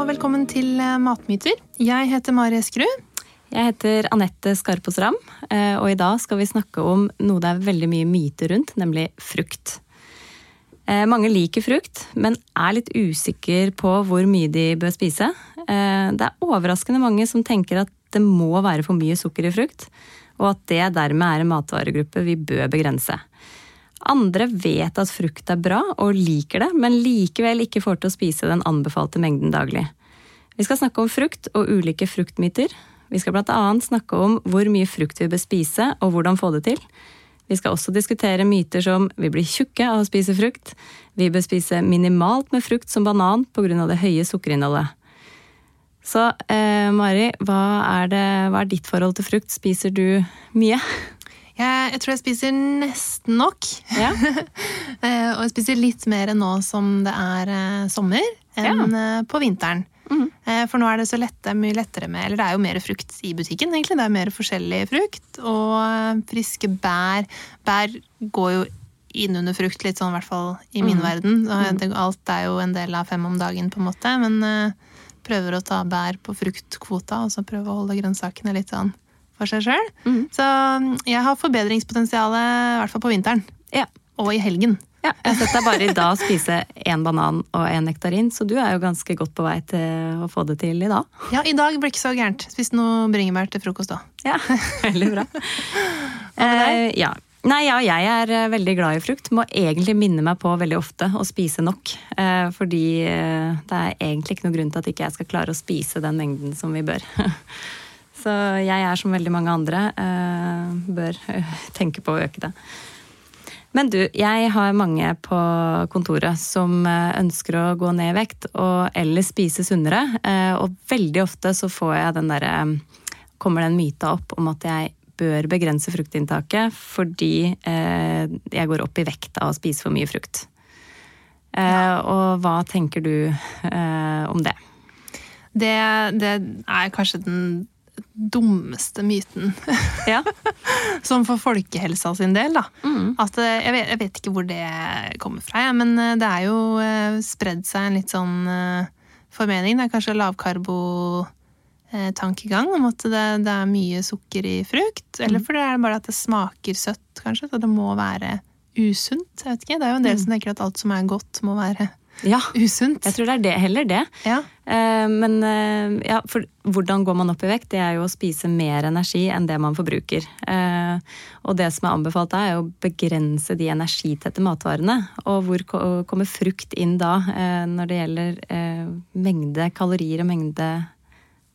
Og velkommen til eh, Matmyter. Jeg heter Mari Eskerud. Jeg heter Anette Skarpås Ram, eh, og i dag skal vi snakke om noe det er veldig mye myter rundt, nemlig frukt. Eh, mange liker frukt, men er litt usikker på hvor mye de bør spise. Det er overraskende mange som tenker at det må være for mye sukker i frukt, og at det dermed er en matvaregruppe vi bør begrense. Andre vet at frukt er bra og liker det, men likevel ikke får til å spise den anbefalte mengden daglig. Vi skal snakke om frukt og ulike fruktmyter. Vi skal bl.a. snakke om hvor mye frukt vi bør spise og hvordan få det til. Vi skal også diskutere myter som vi blir tjukke av å spise frukt, vi bør spise minimalt med frukt som banan pga. det høye sukkerinnholdet. Så eh, Mari, hva er, det, hva er ditt forhold til frukt? Spiser du mye? Jeg, jeg tror jeg spiser nesten nok. Ja. Eh, og jeg spiser litt mer nå som det er eh, sommer, enn ja. Eh, på vinteren. Mm. For nå er det så lette, mye lettere med Eller det er jo mer frukt i butikken, egentlig. Det er mer forskjellig frukt. Og friske bær. Bær går jo inn under frukt, litt sånn i hvert fall i min mm. verden. Mm. Alt er jo en del av fem om dagen, på en måte. Men prøver å ta bær på fruktkvota, og så prøve å holde grønnsakene litt sånn for seg sjøl. Mm. Så mm, jeg har forbedringspotensial, i hvert fall på vinteren. Ja. Og i helgen. Ja, Jeg har sett deg bare i dag spise én banan og én nektarin, så du er jo ganske godt på vei til å få det til i dag. Ja, i dag blir ikke så gærent. Spiste noe bringebær til frokost da. Ja, veldig bra. eh, ja, Nei, ja, jeg er eh, veldig glad i frukt. Må egentlig minne meg på veldig ofte å spise nok. Eh, fordi eh, det er egentlig ikke noe grunn til at ikke jeg skal klare å spise den mengden som vi bør. Så jeg er som veldig mange andre bør tenke på å øke det. Men du, jeg har mange på kontoret som ønsker å gå ned i vekt og eller spise sunnere. Og veldig ofte så får jeg den derre Kommer den myta opp om at jeg bør begrense fruktinntaket fordi eh, jeg går opp i vekt av å spise for mye frukt. Eh, ja. Og hva tenker du eh, om det? det? det? er kanskje den dummeste myten. Ja. sånn for folkehelsa sin del, da. Mm. At, eh, jeg vet, jeg, vet, ikke hvor det kommer fra, ja, men eh, det er jo eh, spredd seg en litt sånn formening. Det er kanskje lavkarbo Eh, tankegang om at det, det, er mye sukker i frukt. Eller mm. fordi det er bare at det smaker søtt, kanskje. Så det må være usunt. Jeg vet ikke. Det er jo en del mm. som tenker at alt som er godt, må være ja, usunt. Jeg tror det er det, heller det. Ja. Eh, men eh, ja, for hvordan går man opp i vekt? Det er jo å spise mer energi enn det man forbruker. Og det som er anbefalt er å begrense de energitette matvarene. Og hvor kommer frukt inn da når det gjelder mengde kalorier og mengde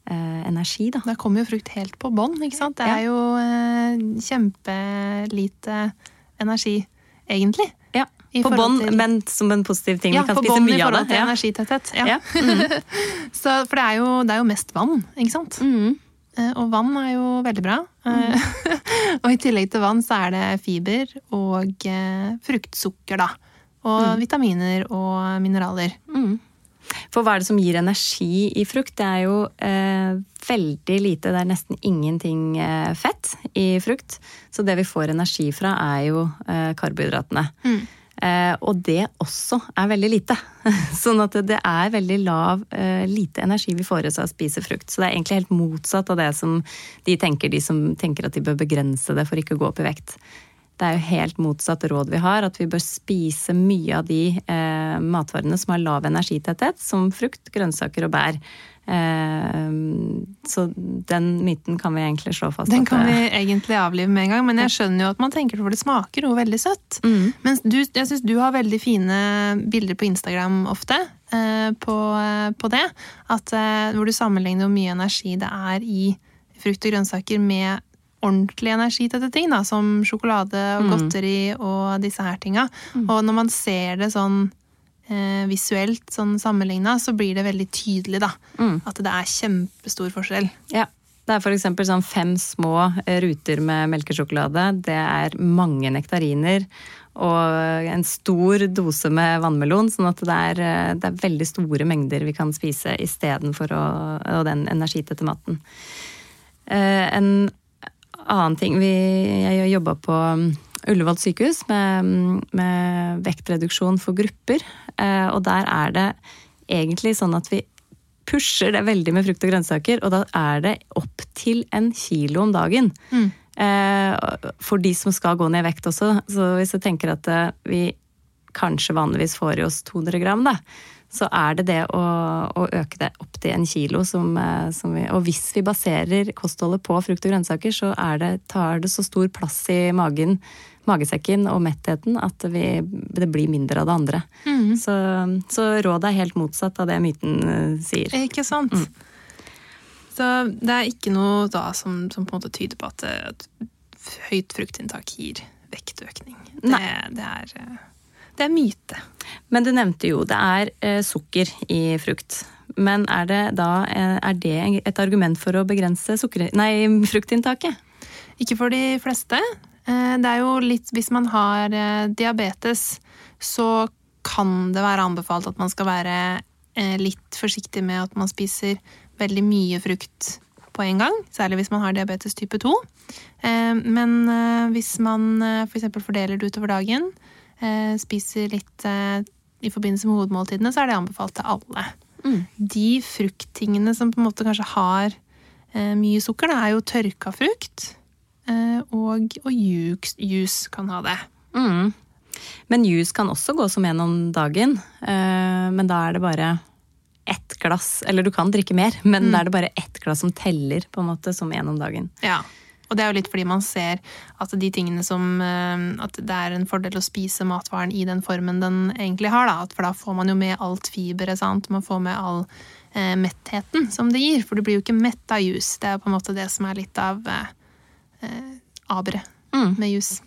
eh, energi, da. Da kommer jo frukt helt på bånn, ikke sant. Det er jo eh, kjempelite energi, egentlig. På bånn, til... men som en positiv ting. Ja, vi kan spise mye av det. Ja, på bånn i forhold til energitetthet. Ja. ja. Mm. Så, for det er, jo, det er, jo, mest vann, ikke sant. Mm. Og vann er jo veldig bra. Mm. og i tillegg til vann så er det fiber og eh, fruktsukker, da. Og mm. vitaminer og mineraler. Mm. For hva er det som gir energi i frukt? Det er jo eh, veldig lite, det er nesten ingenting eh, fett i frukt. Så det vi får energi fra, er jo eh, karbohydratene. Mm. Eh, og det også er veldig lite. sånn at det er veldig lav, eh, lite energi vi får i oss av å spise frukt. Så det er egentlig helt motsatt av det som de tenker, de som tenker at de bør begrense det for ikke å gå opp i vekt. Det er jo helt motsatt råd vi har, at vi bør spise mye av de eh, matvarene som har lav energitetthet, som frukt, grønnsaker og bær. Eh, så den myten kan vi egentlig slå fast. Den kan vi egentlig avlive med en gang, men jeg skjønner jo at man tenker for det smaker jo veldig søtt. Mm. Men du, jeg syns du har veldig fine bilder på Instagram ofte eh, på, eh, på, det. At, hvor du sammenligner hvor mye energi det er i frukt og grønnsaker med ordentlig energi til ting, da, som sjokolade og mm. godteri og disse her tinga. Mm. Og når man ser det sånn eh, visuelt sånn sammenligna, så blir det veldig tydelig, da. Mm. At det er kjempestor forskjell. Ja. Det er f.eks. sånn fem små ruter med melkesjokolade. Det er mange nektariner og en stor dose med vannmelon. Sånn at det er, det er veldig store mengder vi kan spise istedenfor den energitette maten. Eh, en annen ting vi, Jeg jobba på Ullevål sykehus med, med, vektreduksjon for grupper. Eh, og der er det egentlig sånn at vi pusher det veldig med frukt og grønnsaker, og da er det opp til en kilo om dagen. Mm. Eh, for de som skal gå ned i vekt også. Så hvis jeg tenker at eh, vi kanskje vanligvis får i oss 200 gram, da, så er det det å, å øke det opp til en kilo som, som, vi Og hvis vi baserer kostholdet på frukt og grønnsaker, så det, tar det så stor plass i magen magesekken og mettheten at vi, det blir mindre av det andre. Mm. Så, så, rådet er helt motsatt av det myten uh, sier. Ikke sant. Mm. Så det er ikke noe da som, som, på en måte tyder på at, at høyt fruktinntak gir vektøkning. Det, det, er, eh, det, er, myte. Men du nevnte jo det er eh, sukker i frukt. Men er det da eh, er det et argument for å begrense sukker, nei, fruktinntaket? Ikke for de fleste. Eh, det er jo litt Hvis man har eh, diabetes, så kan det være anbefalt at man skal være eh, litt forsiktig med at man spiser veldig mye frukt på en gang. Særlig hvis man har diabetes type 2. Men hvis man f.eks. For fordeler det utover dagen, spiser litt i forbindelse med hovedmåltidene, så er det anbefalt til alle. Mm. De frukttingene som på en måte kanskje har mye sukker, det er jo tørka frukt. Eh, og, og juice kan ha det. Mm. Men juice kan også gå som en om dagen, eh, men da er det bare ett glass. Eller du kan drikke mer, men mm. da er det bare ett glass som teller på en måte som en om dagen. Ja, og det er jo litt fordi man ser at de tingene som eh, At det er en fordel å spise matvaren i den formen den egentlig har, da. For da får man jo med alt fiberet. Man får med all eh, mettheten som det gir. For du blir jo ikke mett av juice. Det er på en måte det som er litt av eh, abre mm. med jus.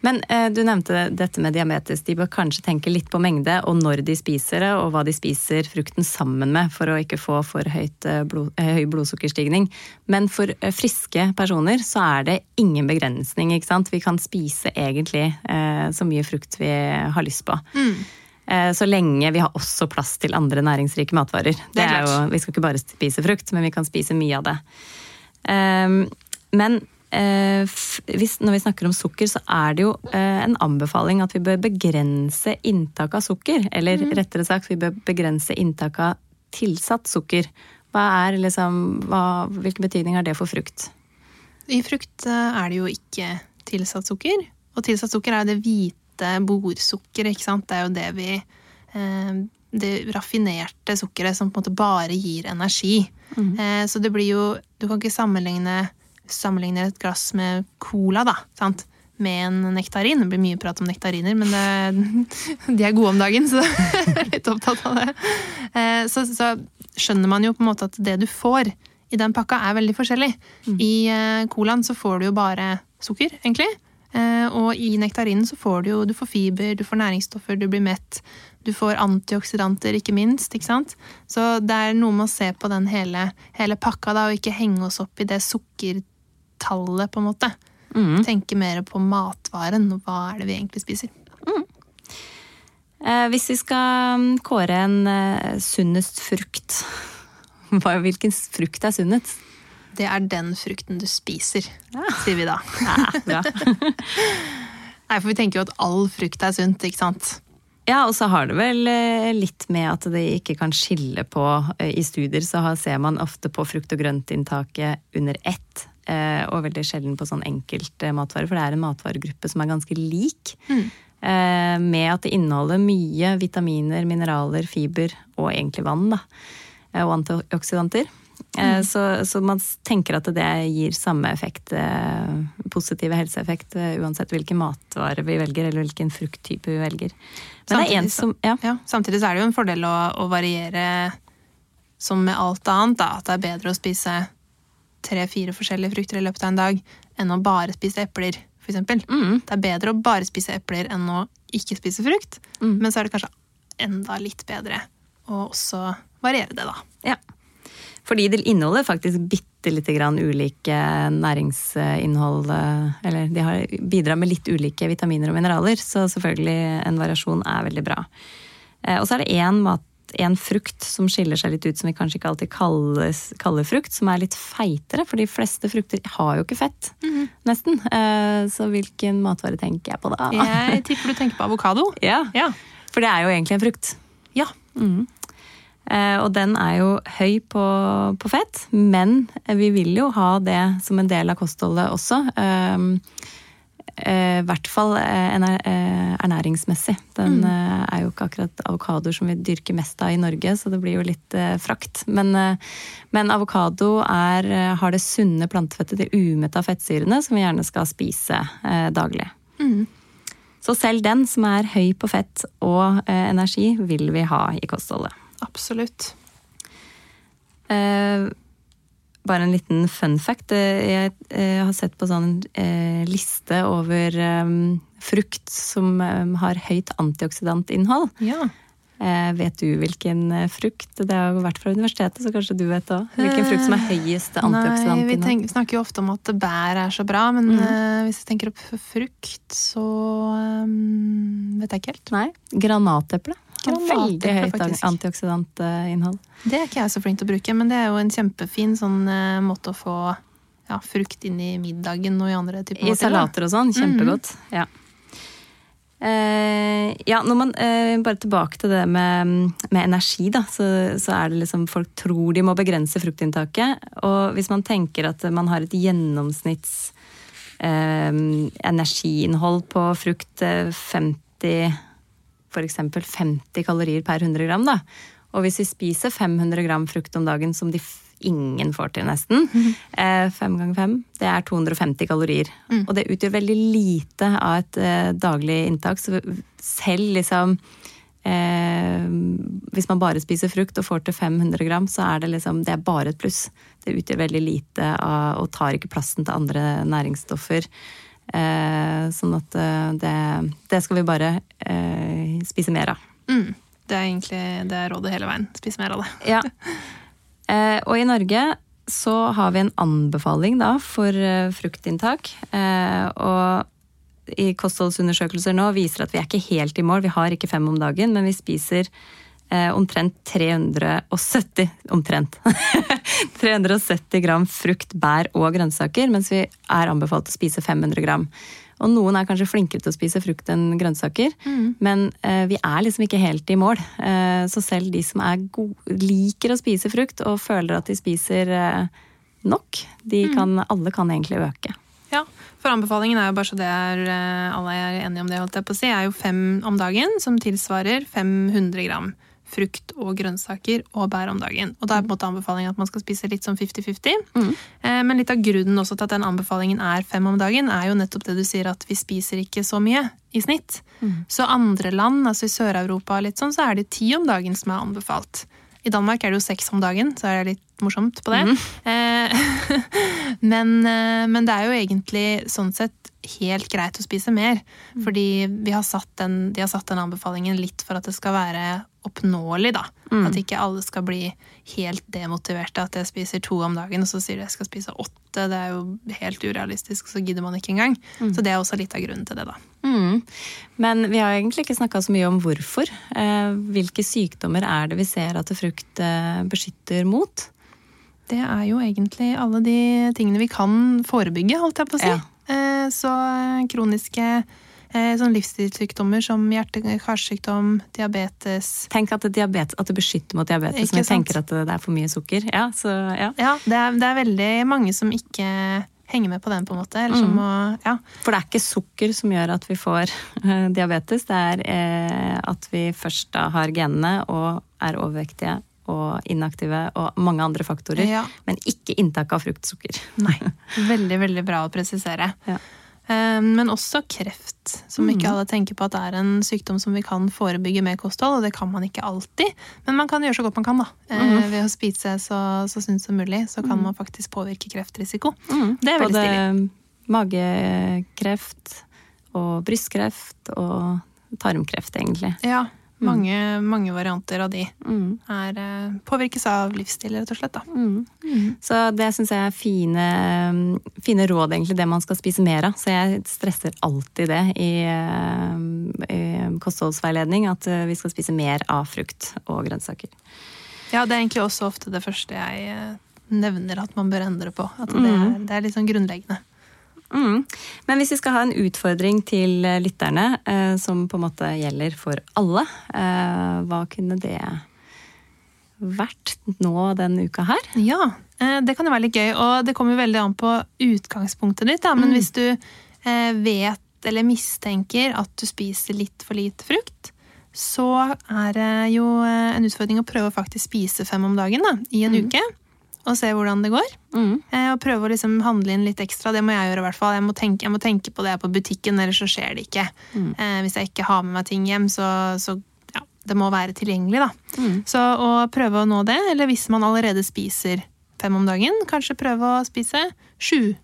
Men eh, du nevnte dette med diabetes. De bør kanskje tenke litt på mengde og når de spiser det, og hva de spiser frukten sammen med for å ikke få for eh, blod, eh, høy blodsukkerstigning. Men for eh, friske personer så er det ingen begrensning. ikke sant? Vi kan spise egentlig eh, så mye frukt vi har lyst på. Mm. Eh, så lenge vi har også plass til andre næringsrike matvarer. Det er jo, vi skal ikke bare spise frukt, men vi kan spise mye av det. Men Eh, hvis, når vi snakker om sukker, så er det jo eh, en anbefaling at vi bør begrense inntak av sukker. Eller mm. rettere sagt, vi bør begrense inntak av tilsatt sukker. Hva er liksom, hva, hvilken betydning har det for frukt? I frukt eh, er det jo ikke tilsatt sukker. Og tilsatt sukker er det hvite bordsukkeret, ikke sant. Det er jo det vi Det raffinerte sukkeret som på en måte bare gir energi. Mm. Så det blir jo Du kan ikke sammenligne sammenligner et glass med cola, da, sant? med en nektarin. Det blir mye prat om nektariner, men det, de er gode om dagen, så jeg er litt opptatt av det. Eh, så, så, skjønner man jo på en måte at det du får i den pakka, er veldig forskjellig. Mm. I eh, colaen så får du jo bare sukker, egentlig. Eh, og i nektarinen så får du jo du får fiber, du får næringsstoffer, du blir mett. Du får antioksidanter, ikke minst. ikke sant? Så det er noe med å se på den hele, hele pakka, da, og ikke henge oss opp i det sukker tallet, på en måte. Mm. Tenke mer på matvaren og hva er det vi egentlig spiser. Mm. Eh, hvis vi skal mm, kåre en eh, sunnest frukt, hvilken frukt er sunnest? Det er den frukten du spiser, ja. sier vi da. Ja, Nei, for vi tenker jo at all frukt er sunt, ikke sant? Ja, og så har det vel eh, litt med at det ikke kan skille på eh, I studier så ser man ofte på frukt- og grøntinntaket under ett. Eh, og veldig sjelden på sånn enkelte matvarer, for det er en matvaregruppe som er ganske lik. Mm. Eh, med at det inneholder mye vitaminer, mineraler, fiber og egentlig vann. da, eh, Og antioksidanter. Mm. Så, så, man tenker at det gir samme effekt, positive helseeffekt, uansett hvilken matvare vi velger, eller hvilken frukttype vi velger. Men samtidig, er som, ja. Ja, samtidig så er det jo en fordel å, å variere som med alt annet, da, at det er bedre å spise tre-fire forskjellige frukter i løpet av en dag enn å bare spise epler, f.eks. Mm. Det er bedre å bare spise epler enn å ikke spise frukt, mm. men så er det kanskje enda litt bedre. å også variere det, da. Ja. Fordi det inneholder faktisk bitte lite grann ulike næringsinnhold. Eller de har bidrar med litt ulike vitaminer og mineraler, så selvfølgelig en variasjon er veldig bra. Og så er det én mat en frukt som skiller seg litt ut, som vi kanskje ikke alltid kalles, kaller frukt, som er litt feitere. For de fleste frukter har jo ikke fett, mm -hmm. nesten. Så hvilken matvare tenker jeg på da? Jeg tipper du tenker på avokado. Ja, ja. for det er jo egentlig en frukt. Ja. Mm. Og den er jo høy på, på, fett, men vi vil jo ha det som en del av kostholdet også. I hvert fall ernæringsmessig. Den mm. er jo ikke akkurat avokadoer som vi dyrker mest av i Norge, så det blir jo litt frakt. Men, men avokado har det sunne plantefettet, de umetta fettsyrene, som vi gjerne skal spise daglig. Mm. Så selv den som er høy på fett og energi, vil vi ha i kostholdet. Absolutt. Eh, bare en liten fun fact. Jeg, jeg har sett på sånn eh, liste over frukt som har høyt antioksidantinnhold. Ja. Eh, vet du hvilken frukt? Det har jo vært fra universitetet, så kanskje du vet òg. Hvilken frukt som er høyest antioksidantinnhold? Nei, vi tenker, snakker jo ofte om at bær er så bra, men mm. hvis jeg tenker opp frukt, så um, vet jeg ikke helt. Nei. Granateple. Veldig høyt antioksidantinnhold. Det er ikke jeg så flink til å bruke, men det er jo en kjempefin sånn uh, måte å få ja, frukt inn i middagen og i andre typer I salater og sånn. Kjempegodt. Mm. Ja. Uh, ja, når man uh, Bare tilbake til det med, med energi, da. Så, så, er det liksom Folk tror de må begrense fruktinntaket. Og hvis man tenker at man har et gjennomsnitts uh, energiinnhold på frukt 50 f.eks. 50 kalorier per 100 gram. Da. Og hvis vi spiser 500 gram frukt om dagen, som de ingen får til nesten, mm. fem ganger fem, det er 250 kalorier. Mm. Og det utgjør veldig lite av et eh, daglig inntak. Så selv liksom eh, Hvis man bare spiser frukt og får til 500 gram, så er det liksom Det er bare et pluss. Det utgjør veldig lite av, og tar ikke plassen til andre næringsstoffer. Eh, sånn at eh, det, det, skal vi bare eh, spise mer av. Mm. Det er egentlig det er rådet hele veien. Spise mer av det. ja. Eh, og i Norge så har vi en anbefaling da for fruktinntak. Eh, og i kostholdsundersøkelser nå viser at vi er ikke helt i mål. Vi har ikke fem om dagen, men vi spiser omtrent 370 Omtrent. 370 gram frukt, bær og grønnsaker, mens vi er anbefalt å spise 500 gram. Og noen er kanskje flinkere til å spise frukt enn grønnsaker, mm. men eh, vi er liksom ikke helt i mål. Eh, så selv de som liker å spise frukt og føler at de spiser eh, nok, de mm. kan, alle kan egentlig øke. Ja, for anbefalingen er jo bare så det er eh, alle er enige om det, holdt jeg på å si, er jo fem om dagen, som tilsvarer 500 gram frukt og grønnsaker og bær om dagen. Og da er på en måte anbefalingen at man skal spise litt sånn 50-50. Mm. Eh, men litt av grunnen også til at den anbefalingen er fem om dagen, er jo nettopp det du sier at vi spiser ikke så mye i snitt. Mm. Så andre land, altså i Sør-Europa litt sånn, så er det ti om dagen som er anbefalt. I Danmark er det jo seks om dagen, så er det litt morsomt på det. Mm. men, eh, men, det er jo egentlig sånn sett helt greit å spise mer. Mm. Fordi har den, de har satt den anbefalingen litt for at det skal være oppnåelig, da. Mm. At ikke alle skal bli helt demotiverte. At jeg spiser to om dagen, og så sier de jeg skal spise åtte. Det er jo helt urealistisk, så gidder man ikke engang. Mm. Så det er også litt av grunnen til det, da. Mm. Men vi har egentlig ikke snakka så mye om hvorfor. Eh, hvilke sykdommer er det vi ser at frukt eh, beskytter mot? Det er jo egentlig alle de tingene vi kan forebygge, holdt jeg på å si. Ja. Eh, så kroniske Eh, sånn livsstilssykdommer som hjerte-karsykdom, diabetes Tenk at, diabetes, at, det beskytter mot diabetes, men jeg tenker at det er for mye sukker. Ja, så, ja. ja det, er, det, er, veldig mange som ikke henger med på den, på en måte. Mm. Må, ja. For det er ikke sukker som gjør at vi får uh, diabetes, det er eh, at vi først da har genene og er overvektige og inaktive og mange andre faktorer. Ja. Men ikke inntak av fruktsukker. Nei. Veldig, veldig bra å presisere. Ja. Eh, men også kreft, som ikke mm. alle tenker på at det er en sykdom som vi kan forebygge med kosthold. Og det kan man ikke alltid, men man kan gjøre så godt man kan. da. Mm. Ved å spise så, så sunt som mulig, så kan mm. man faktisk påvirke kreftrisiko. Mm. Det er veldig Både stilig. magekreft og brystkreft og tarmkreft, egentlig. Ja, Mm. Mange, mange, varianter av de mm. er, eh, påvirkes av livsstil, rett og slett. Mm. mm. Så det syns jeg er fine, fine, råd, egentlig, det man skal spise mer av. Så jeg stresser alltid det i, eh, i kostholdsveiledning, at eh, vi skal spise mer av frukt og grønnsaker. Ja, det er egentlig også ofte det første jeg nevner at man bør endre på. At det er, mm. det er litt sånn grunnleggende. Mm. Men hvis vi skal ha en utfordring til eh, lytterne eh, som på en måte gjelder for alle, eh, hva kunne det vært nå denne uka her? Ja, eh, det kan jo være litt gøy. Og det kommer veldig an på utgangspunktet ditt. Da. Men mm. hvis du eh, vet eller mistenker at du spiser litt for lite frukt, så er det jo eh, en utfordring å prøve å faktisk spise fem om dagen da, i en mm. uke og se hvordan det går. Mm. Eh, og prøve å liksom handle inn litt ekstra. Det må jeg gjøre. i hvert fall. Jeg må tenke, jeg må tenke på det på butikken, ellers så skjer det ikke. Mm. Eh, hvis jeg ikke har med meg ting hjem, så, så ja, det må være tilgjengelig. da. Mm. Så å prøve å nå det, eller hvis man allerede spiser fem om dagen, kanskje prøve å spise sju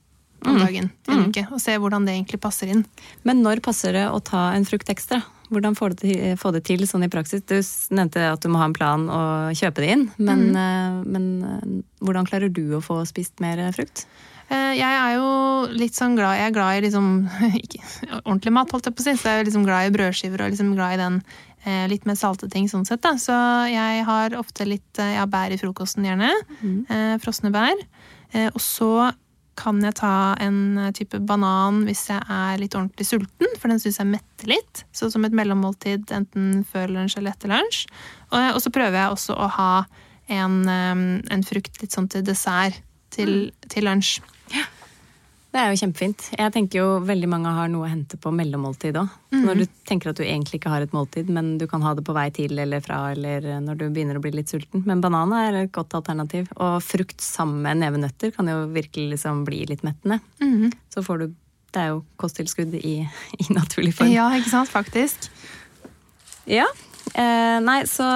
om mm. dagen en mm. uke. Og se hvordan det egentlig passer inn. Men når passer det å ta en frukt ekstra? Hvordan får du det, få det til sånn i praksis? Du nevnte at du må ha en plan og kjøpe det inn. Men, mm. men eh, hvordan klarer du å få spist mer frukt? Eh, jeg er jo litt sånn glad Jeg er glad i liksom ikke, ordentlig mat, holdt jeg på å si. Så jeg er liksom glad i brødskiver og liksom glad i den litt mer salte ting sånn sett. Da. Så jeg har ofte litt ja, bær i frokosten, gjerne. Mm. frosne bær. og så kan jeg ta en eh, type banan hvis jeg er litt ordentlig sulten, for den syns jeg metter litt. Så som et mellommåltid enten før lunsj eller etter lunsj. Og, så prøver jeg også å ha en, eh, en frukt litt sånn til dessert til, mm. til lunsj. Det er jo kjempefint. Jeg tenker jo veldig mange har noe å hente på mellommåltid òg. Mm. Når du tenker at du egentlig ikke har et måltid, men du kan ha det på vei til eller fra, eller når du begynner å bli litt sulten. Men banan er et godt alternativ. Og frukt sammen med nevenøtter kan jo virkelig liksom bli litt mettende. Mm. Så får du Det er jo kosttilskudd i, i, naturlig form. Ja, ikke sant. Faktisk. Ja. Eh, nei, så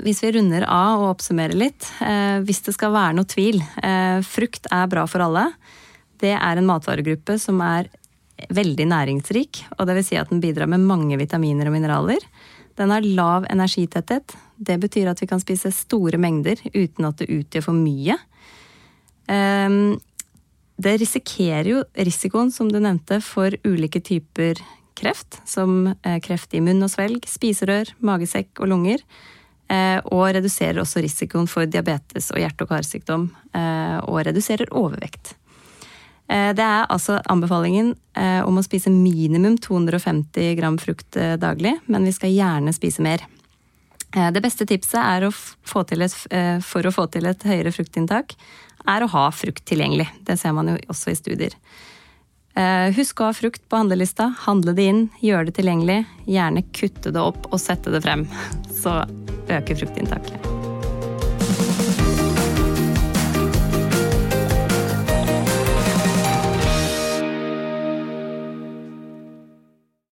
hvis vi runder av og oppsummerer litt. Eh, hvis det skal være noe tvil. Eh, frukt er bra for alle. Det er en matvaregruppe som er veldig næringsrik. og vil Si at den bidrar med mange vitaminer og mineraler. Den har lav energitetthet. Det betyr at vi kan spise store mengder uten at det utgjør for mye. Eh, det risikerer jo risikoen, som du nevnte, for ulike typer kreft. Som eh, kreft i munn og svelg, spiserør, magesekk og lunger. Eh, og reduserer også risikoen for diabetes og hjerte- og karsykdom. Eh, og reduserer overvekt. Eh, det er altså anbefalingen om å spise minimum 250 gram frukt daglig, men vi skal gjerne spise mer. Det beste tipset å et, for å få til et høyere fruktinntak, er å ha frukt tilgjengelig. Det ser man jo også i studier. Husk å ha frukt på handlelista. Handle det inn, gjør det tilgjengelig. Gjerne kutte det opp og sette det frem. Så øker fruktinntaket.